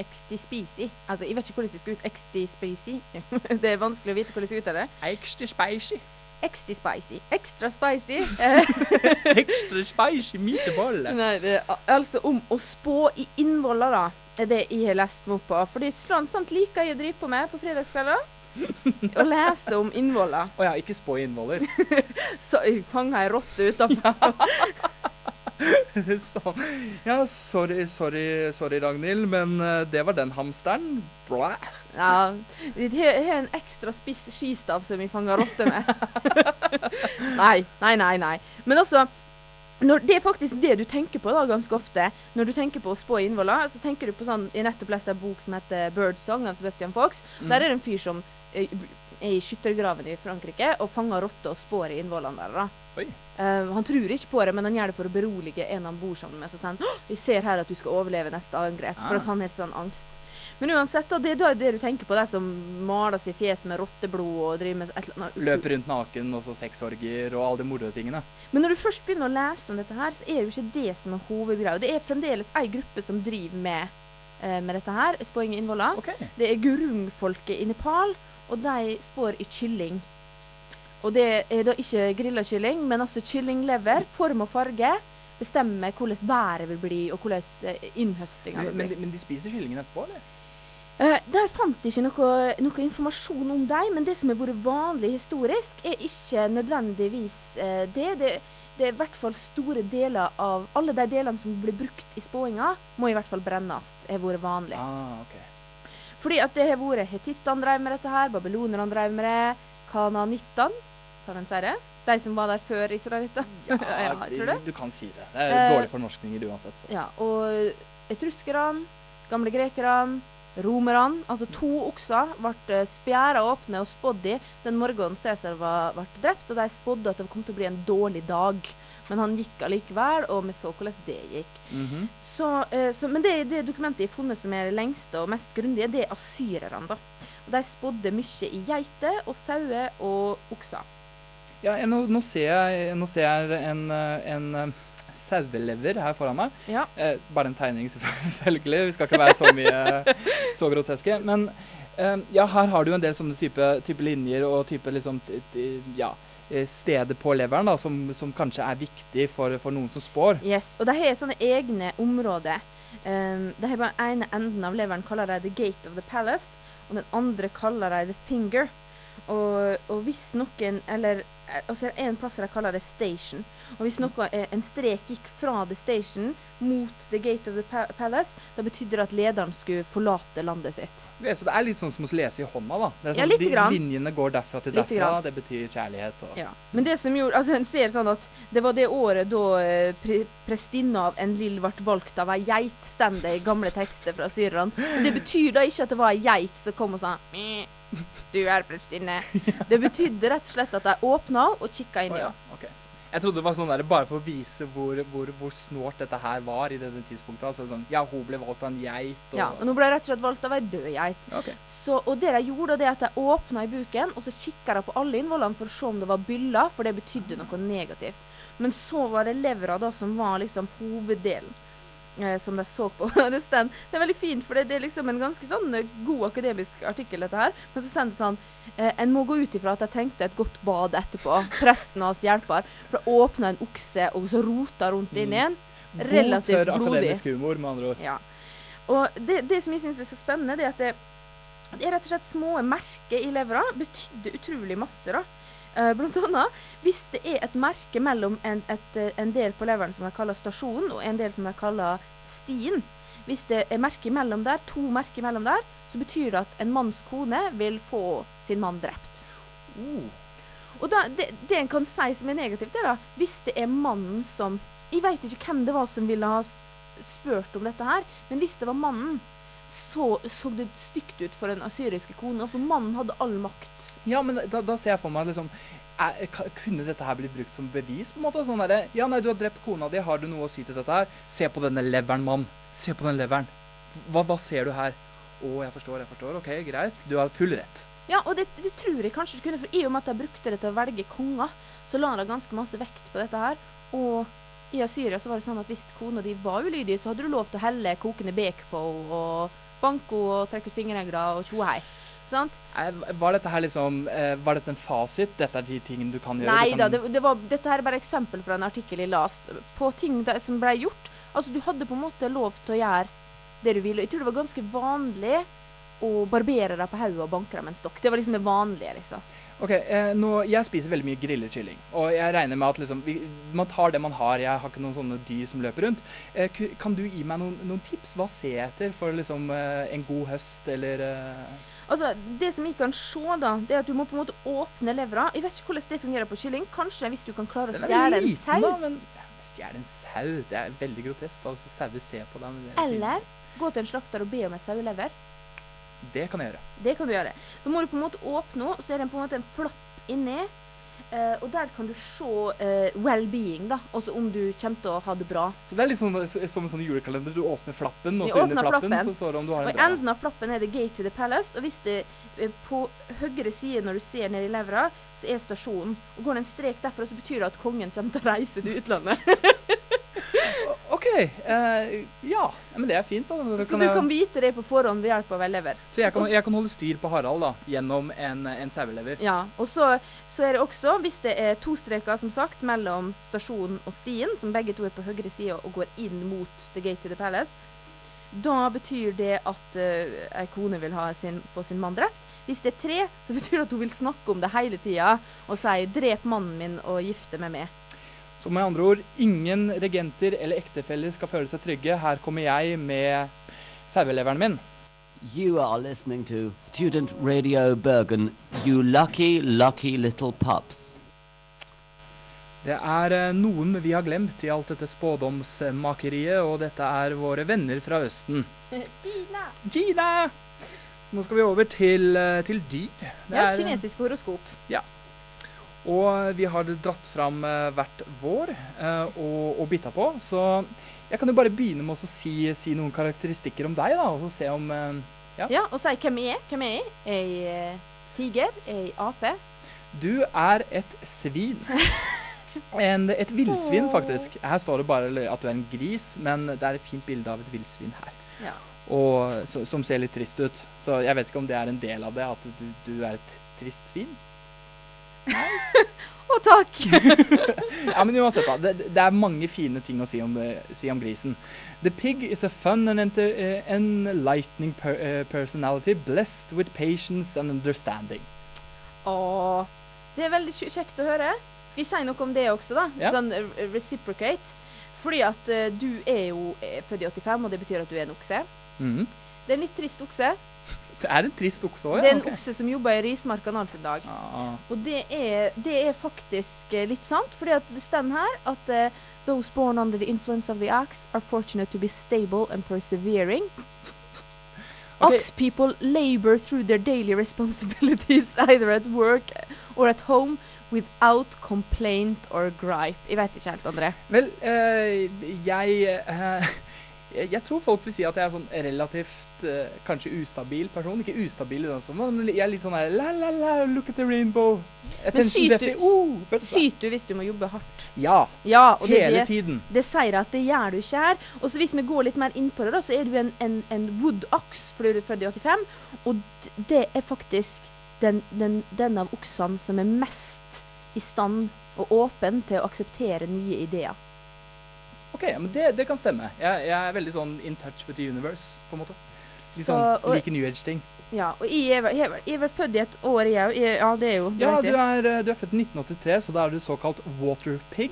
S4: extispisi. Altså, jeg vet ikke hvordan det skal ut. ekstispisi. det er vanskelig å vite hvordan det skal ut av det.
S3: Extispicy.
S4: Extispicy. Extra spicy.
S3: Extra spicy meatball.
S4: Nei, det er altså om å spå i innvoller, da. Det Er det jeg har lest meg opp på. Fordi slant sånt liker jeg å drive på med på fredagskvelder. Å lese om innvoller.
S3: Å ja, ikke spå innvoller.
S4: Så fanga ei rotte utafor.
S3: så, Ja, sorry, sorry, sorry, Ragnhild, men eh, det var den hamsteren. Blæ.
S4: Ja, Vi har en ekstra spiss skistav som vi fanger rotter med. nei, nei, nei, nei. Men altså når det er faktisk det du tenker på da, ganske ofte. Når du tenker på å spå innvoller, så tenker du på sånn Jeg nettopp leste en bok som heter 'Birdsong' av Sebastian Fox.
S3: Mm.
S4: Der er det en fyr som i skyttergraven i Frankrike og fanger rotter og spår i innvollene der. da. Eh, han tror ikke på det, men han gjør det for å berolige en han bor sammen med. Så han 'Jeg ser her at du skal overleve neste angrep', for
S3: Ah.
S4: at han har sånn angst. Men uansett, da, det er det du tenker på, de som maler seg i fjeset med rotteblod og driver med et eller annet
S3: Løper rundt naken, og så sexorgier og alle de morotingene.
S4: Men når du først begynner å lese om dette her, så er det jo ikke det som er hovedgreia. Det er fremdeles ei gruppe som driver med, eh, med dette her, spåing i innvoller. Det er gurungfolket i Nepal, og de spår i kylling. Og det er da ikke grilla kylling, men altså kyllinglever, form og farge, bestemmer hvordan været vil bli, og hvordan eh, innhøstinga vil bli.
S3: Men, men de spiser kyllingen etterpå, eller?
S4: Uh, der fant jeg ikke noe, noe informasjon om dem, men det som har vært vanlig historisk, er ikke nødvendigvis uh, det. det. Det er i hvert fall store deler av Alle de delene som blir brukt i spåinga, må i hvert fall brennes. har vært vanlig.
S3: Ah, ok.
S4: Fordi at det har vært hetittene drev med dette her, babylonerne drev med det, kananittene, kan en si det? De som var der før israelittene? Ja, ja, tror det.
S3: Du kan si det. Det er
S4: Eh,
S3: dårlige fornorskninger uansett. Så.
S4: Ja, og etruskerne, gamle grekerne, romerne Altså to okser ble spjæra åpne og spådd i den morgenen Cæsar ble drept, og de spådde at det kom til å bli en dårlig dag. Men han gikk allikevel, og vi så hvordan det gikk.
S3: Mhm.
S4: Så, eh, så, men det, det dokumentet jeg har funnet som er det lengste og mest grundige, det er asyrerne. da. Og De spådde mye i geiter og sauer og okser.
S3: Ja, nå, nå, ser jeg, nå ser jeg en, eh, en eh, sauelever her foran meg.
S4: Ja.
S3: Eh, bare en tegning, selvfølgelig. Vi skal ikke være så mye så groteske. Men eh, ja, her har du en del sånne type, type linjer og type liksom ja, stedet steder på leveren da, som, som kanskje er viktig for, for noen som spår.
S4: Yes, og de har sånne egne områder. Um, de har bare ene enden av leveren kaller de The Gate of the Palace, og den andre kaller de The Finger. Og, og hvis noen Eller eh, altså en plass de kaller det Station. Og hvis noe, en strek gikk fra The Station mot The Gate of the Palace, da betydde det at lederen skulle forlate landet sitt.
S3: Det, så det er litt sånn som å lese i hånda, da. Det er
S4: Ja,
S3: sånn,
S4: lite
S3: de,
S4: grann.
S3: linjene går derfra til derfra.
S4: grann.
S3: Det betyr kjærlighet og
S4: Ja. Men det som gjorde Altså, en ser sånn at det var det året da eh, pre prestinna av Enlil ble valgt av ei geit, står det i gamle tekster fra syrerne. Det betyr da ikke at det var ei geit som kom og sa Du er prestinne. Det betydde rett og slett at de åpna og kikka inn i henne.
S3: Oh, ja,
S4: henne.
S3: Jeg trodde det var sånn der, bare for å vise hvor, hvor, hvor snålt dette her var i dette tidspunktet. Altså sånn, ja, hun ble valgt av en geit. Og,
S4: Ja, og nå ble rett og slett valgt av ei død geit.
S3: Okay.
S4: Så, og det de gjorde, det at de åpna i buken, og så kikka de på alle innvollene for å se om det var byller, for det betydde noe negativt. Men så var det levra da som var liksom hoveddelen. Eh, som de så på. det, er veldig fint, for det, det er liksom en ganske sånn eh, god akademisk artikkel, dette her. Men så står det sånn eh, En må gå ut ifra at jeg trengte et godt bad etterpå. Presten hans hjelper. For å åpne en okse og så rota rundt inn igjen.
S3: God,
S4: Relativt
S3: tørr
S4: blodig.
S3: akademisk humor, med andre ord.
S4: Ja. Og det, det som jeg syns er så spennende, det er at det, det er rett og slett små merker i levra. Betydde utrolig masse, da. Eh, blant annet hvis det er et merke mellom en, et, eh, en del på leveren som de kaller stasjon, og en del som de kaller stien. Hvis det er merke mellom der, to merker mellom der, så betyr det at en manns kone vil få sin mann drept. Og Og da, det, det en kan si som er negativt, er da hvis det er mannen som Jeg vet ikke hvem det var som ville ha spurt om dette her, men hvis det var mannen, så så det stygt ut for den asyriske kona, for mannen hadde all makt.
S3: Ja, men da, da ser jeg for meg liksom er, Kunne dette her blitt brukt som bevis? på en måte? Sånn derre Ja, nei, du har drept kona di. Har du noe å si til dette her? Se på denne leveren, mann. Se på den leveren. Hva, hva ser du her? Å, jeg forstår, jeg forstår. OK, greit. Du har full rett.
S4: Ja, og det, det tror jeg kanskje du kunne, for i og med at de brukte det til å velge konger, så la de ganske masse vekt på dette her. Og i Syria så var det sånn at hvis kona di var ulydig, så hadde du lov til å helle kokende bek på henne og henne og trekke ut fingerregler og tjo hei. Sant?
S3: Eh, Var dette her liksom eh, Var dette en fasit? Dette er de tingene du kan gjøre?
S4: Nei da, det, det var, dette her er bare eksempel fra en artikkel jeg las på ting der, som ble gjort. Altså, du hadde på en måte lov til å gjøre det du ville. Jeg tror det var ganske vanlig å barbere deg på hodet og banke deg med en stokk. Det var liksom det vanlige, liksom.
S3: Ok, eh, nå, Jeg spiser veldig mye grillet kylling. Og jeg regner med at liksom, vi, man tar det man har. Jeg har ikke noen sånne dyr som løper rundt. Eh, kan du gi meg noen, noen tips? Hva ser jeg etter for liksom, eh, en god høst, eller eh,
S4: Altså, Det som jeg kan se, da, det er at du må på en måte åpne levra. Jeg vet ikke hvordan det fungerer på kylling. Kanskje hvis du kan klare å stjele en sau.
S3: da, men Stjele en sau? Det er veldig grotesk. Altså, sauer ser på deg?
S4: Eller gå til en slakter og be om en sauelever.
S3: Det kan jeg gjøre.
S4: Det kan du gjøre. Da må du på en måte åpne og så er det på en måte en flapp inni. Uh, og der kan du se uh, well-being, da. Altså om du kommer til å ha det bra.
S3: Så det er litt sånn, s- som en sånn julekalender. Du åpner flappen, og så under flappen,
S4: flappen.
S3: så står det om du har
S4: Og
S3: det
S4: i enden av flappen er det 'Gate to the Palace'. Og hvis det eh, på høyre side når du ser ned i levra, så er stasjonen. Og går det en strek derfra, så betyr det at kongen kommer til å reise til utlandet.
S3: OK. Uh, ja, men det er fint. da. Så,
S4: så kan du
S3: jeg-
S4: kan vite det på forhånd ved hjelp av en lever.
S3: Så jeg kan, jeg kan holde styr på Harald da, gjennom en, en sauelever.
S4: Ja, og så, så er det også, hvis det er to streker som sagt, mellom stasjonen og stien, som begge to er på høyre side og går inn mot The Gate to the Palace, da betyr det at uh, ei kone vil ha sin, få sin mann drept. Hvis det er tre, så betyr det at hun vil snakke om det hele tida og si 'drep mannen min og gifte meg med'.
S3: Så med andre ord, ingen regenter eller ektefeller skal føle seg trygge. Her kommer jeg med saueleveren min.
S12: You are listening to Student Radio Bergen, you lucky, lucky little pups.
S3: Det er eh, noen vi har glemt i alt dette spådomsmakeriet, og dette er våre venner fra Østen.
S4: Gina!
S3: Gina! Nå skal vi over til, eh, til de. Det
S4: Ja,
S3: er-
S4: kinesisk horoskop.
S3: Ja. Og vi har dratt fram eh, hvert vår eh, og, og bytta på. Så jeg kan jo bare begynne med å si, si noen karakteristikker om deg, da, og så se om eh, ja.
S4: Ja, og si hvem jeg er. Hvem er jeg? Jeg tiger? Er jeg ape?
S3: Du er et svin. En, et villsvin, faktisk. Her står det bare at du er en gris, men det er et fint bilde av et villsvin her.
S4: Ja.
S3: Og, så, som ser litt trist ut. Så jeg vet ikke om det er en del av det, at du, du er et trist svin.
S4: Å, takk!
S3: ja, men uansett, da. Det, det er mange fine ting å si om, eh, si om grisen. The pig is a fun and enter, uh, enlightening per, uh, personality, blessed with patience and understanding.
S4: Åh, det er veldig kjekt å høre. Skal vi si noe om det også, da?
S3: Ja.
S4: Sånn reciprocate. Fordi at uh, du er jo født i 85, og det betyr at du er en okse.
S3: Mhm.
S4: Det er en litt trist okse.
S3: Det er en trist okse òg,
S4: det er en
S3: okay.
S4: okse som jobber i rismarka i dag.
S3: Ah.
S4: Og det er, det er faktisk eh, litt sant, fordi at det står her at uh, Those born under the influence of the ox are fortunate to be stable and persevering.
S3: Okay.
S4: Ox people labor through their daily responsibilities either at work or at home without complaint or gripe. Jeg vet ikke helt, André.
S3: Vel, uh, jeg, eh, jeg Jeg tror folk vil si at jeg er sånn relativt eh, kanskje ustabil person. Ikke ustabil i den som, men jeg er litt sånn her la, la, la, look at the rainbow.
S4: Men syter
S3: oh,
S4: syter du hvis du må jobbe hardt?
S3: Ja.
S4: Ja,
S3: Hele
S4: det,
S3: tiden.
S4: Det sier at det gjør du ikke her. Og så hvis vi går litt mer inn på det, da, så er du en, en, en wood ox, fordi du er født i 85. Og det er faktisk den, den, den av oksene som er mest i stand og åpen til å akseptere nye ideer.
S3: OK, ja, men det, det kan stemme. Jeg, jeg er veldig sånn in touch with the universe, på en måte. Litt
S4: Så-
S3: sånn like New Age-ting.
S4: Ja, og jeg er, vel- jeg jeg er vel født i et år, jeg òg. Ja, det er jo det
S3: Ja, du er, eh, du er født i 1983, så da er du såkalt water pig.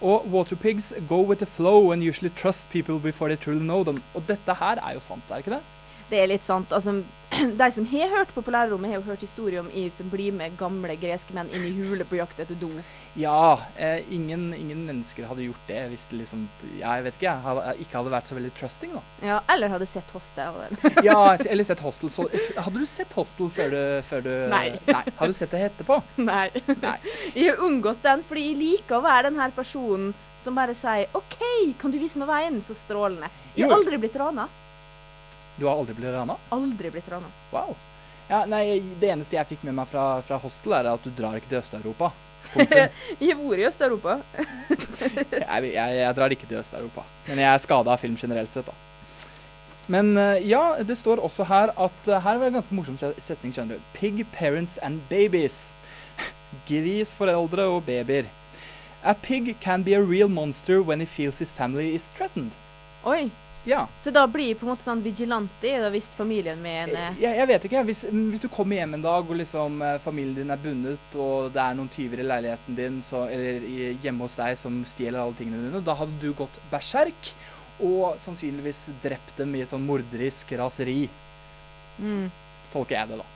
S3: Og water pigs go with the flow and usually trust people before they truly know them. Og dette her er jo sant, er ikke det?
S4: Det er litt sant. Altså, de som har hørt på på lærerrommet, har jo hørt historier om jeg som blir med gamle greske menn inn i hule på jakt etter do.
S3: Ja, eh, ingen, ingen mennesker hadde gjort det hvis det liksom Jeg vet ikke, jeg hadde, ikke hadde vært så veldig trusting, da.
S4: Ja, eller hadde sett Hostel.
S3: ja, eller sett Hostel. Så, hadde du sett Hostel før du, før du
S4: Nei.
S3: Nei. Har du sett det etterpå?
S4: Nei. nei. Jeg har unngått den, fordi jeg liker å være den her personen som bare sier OK, kan du vise meg veien? Så strålende. Jeg har aldri blitt rana.
S3: Du har aldri blitt rana?
S4: Aldri blitt rana.
S3: Wow. Ja, nei, det eneste jeg fikk med meg fra, fra hostel, er at du drar ikke til Øst-Europa.
S4: Jeg har vært i Øst-Europa.
S3: jeg, jeg, jeg drar ikke til Øst-Europa. Men jeg er skada av film generelt sett, da. Men eh, ja, det står også her at eh, Her var det en ganske morsom setning, skjønner du. Pig parents and babies. Gris, foreldre og babyer. A pig can be a real monster when he feels his family is threatened.
S4: Oi.
S3: Ja.
S4: Så da blir jeg på en måte sånn vigilante da, hvis familien min eh,
S3: Jeg, jeg vet ikke. Hvis, hvis du kommer hjem en dag og liksom eh, familien din er bundet, og det er noen tyver i leiligheten din så, eller hjemme hos deg som stjeler alle tingene dine, da hadde du gått berserk og sannsynligvis drept dem i et sånn morderisk raseri.
S4: mm.
S3: Tolker jeg det, da.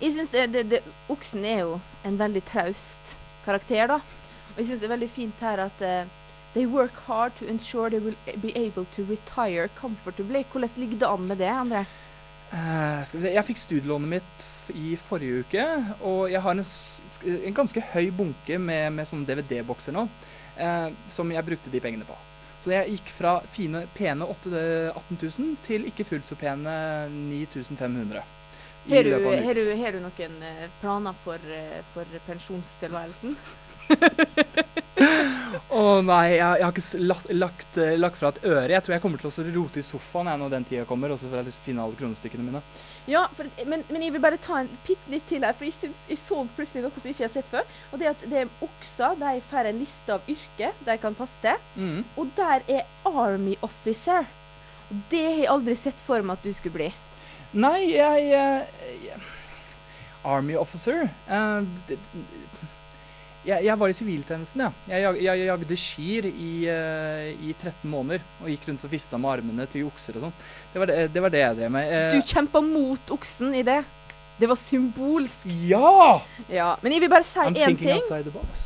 S4: Jeg synes det, det, Oksen er jo en veldig traust karakter, da. Og jeg syns det er veldig fint her at eh, They work hard to ensure they will be able to retire comfortably. Hvordan ligger det an med det, André?
S3: Uh, skal vi se. Jeg fikk studielånet mitt i forrige uke, og jeg har en, en ganske høy bunke med, med sånne DVD-bokser nå, uh, som jeg brukte de pengene på. Så jeg gikk fra fine, pene 8, 18 000 til ikke fullt så pene 9500. i
S4: Har du, har du, har du noen eh, planer for, for pensjonstilværelsen?
S3: Å nei, jeg, jeg har ikke lagt, lagt, eh, lagt fra et øre. Jeg tror jeg kommer til å rote i sofaen jeg, når den tida kommer, og så får jeg lyst til å finne alle kronestykkene mine.
S4: Ja, for, men, men jeg vil bare ta en bitte litt til her, for jeg, synes, jeg så plutselig noe som jeg ikke har sett før. Og det er at det er okser de får en liste av yrker de kan passe til.
S3: Mm.
S4: Og der er Army Officer. Det har jeg aldri sett for meg at du skulle bli.
S3: Nei, jeg, eh, jeg Army officer uh, det, jeg, jeg var i siviltjenesten, ja. Jeg, jag, jeg jagde kyr i, uh, i 13 måneder. Og gikk rundt og vifta med armene til okser og sånn. Det, var det, det var det jeg drev med. Uh,
S4: Du kjempa mot oksen i det. Det var symbolsk.
S3: Ja!
S4: Ja, Men jeg vil bare si én ting.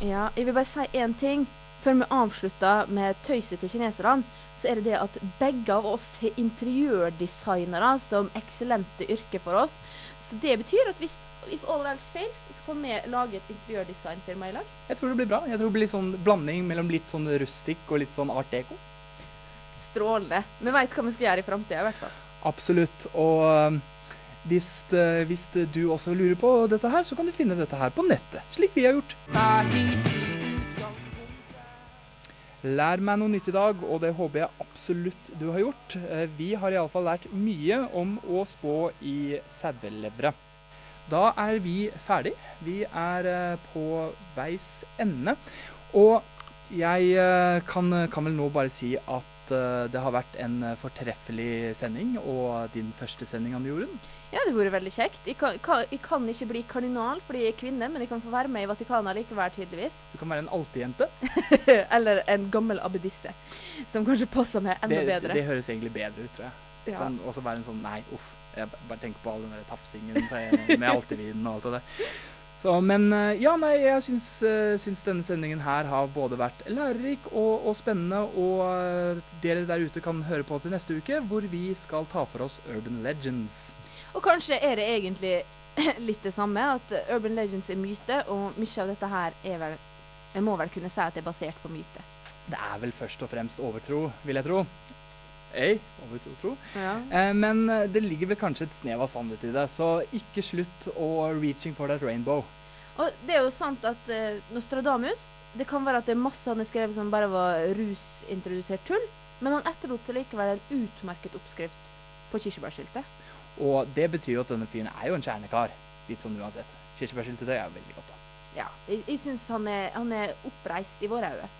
S4: Ja, jeg vil bare si én ting før vi avslutter med tøyset til kineserne. Så er det det at begge av oss har interiørdesignere som eksellente yrke for oss. Så det betyr at hvis if all else fails, så kan vi lage et interiørdesignfirma i lag.
S3: Jeg tror det blir bra. Jeg tror det blir sånn blanding mellom litt sånn rustikk og litt sånn art deco.
S4: Strålende. Vi veit hva vi skal gjøre i framtida, i hvert fall.
S3: Absolutt. Og um, hvis, eh, hvis du også lurer på dette her, så kan du finne dette her på nettet, slik vi har gjort. Lær meg noe nytt i dag, og det håper jeg absolutt du har gjort. Eh, Vi har iallfall lært mye om å spå i sauelevre. Da er vi ferdig. Vi er eh, på veis ende. Og jeg eh, kan, kan vel nå bare si at eh, det har vært en eh, fortreffelig sending, og din første sending, Anne Jorunn.
S4: Ja, det har vært veldig kjekt. Jeg kan, kan, jeg kan ikke bli kardinal fordi jeg er kvinne, men jeg kan få være med i Vatikanet likevel, tydeligvis.
S3: Du kan være en altejente.
S4: Eller en gammel abbedisse, som kanskje passer meg enda
S3: Det,
S4: bedre.
S3: det høres egentlig bedre ut, tror jeg.
S4: Ja.
S3: Sånn, og så være en sånn Nei, uff. Jeg bare tenker på all den der tafsingen med med altevinen og alt det der. Så, men eh, ja, nei, jeg syns, eh, syns denne sendingen her har både vært lærerik og, og spennende, og eh, dere der ute kan høre på til neste uke, hvor vi skal ta for oss Urban Legends.
S4: Og kanskje er det egentlig litt det samme, at Urban Legends er myte, og mye av dette her er vel Jeg må vel kunne si at det er basert på myte.
S3: Det er vel først og fremst overtro, vil jeg tro. Ei, overtro.
S4: Ja.
S3: Eh, men eh, det ligger vel kanskje et snev av sannhet i det, så ikke slutt å reaching for that rainbow.
S4: Og det er jo sant at eh, Nostradamus Det kan være at det er masse han har skrevet som bare var rusintrodusert tull, men han etterlot seg likevel en utmerket oppskrift på kirsebærskiltet.
S3: Og det betyr jo at denne fyren er jo en kjernekar. Litt sånn uansett. Kirsebærsyltetøy er jo veldig godt, da.
S4: Ja, jeg, jeg syns han, er- han er oppreist i våre øyne.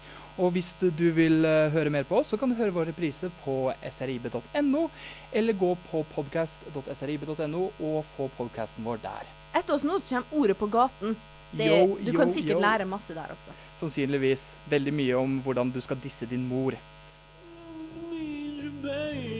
S3: Og hvis du, du vil eh, høre mer på oss, så kan du høre vår reprise på srib.no, eller gå på podcast.srib.no og få podkasten vår der.
S4: Etter oss nå så kommer Ordet på gaten. Det,
S3: Yo,
S4: du
S3: yo,
S4: kan sikkert
S3: yo.
S4: lære masse der også.
S3: Sannsynligvis veldig mye om hvordan du skal disse din mor.
S13: Baby,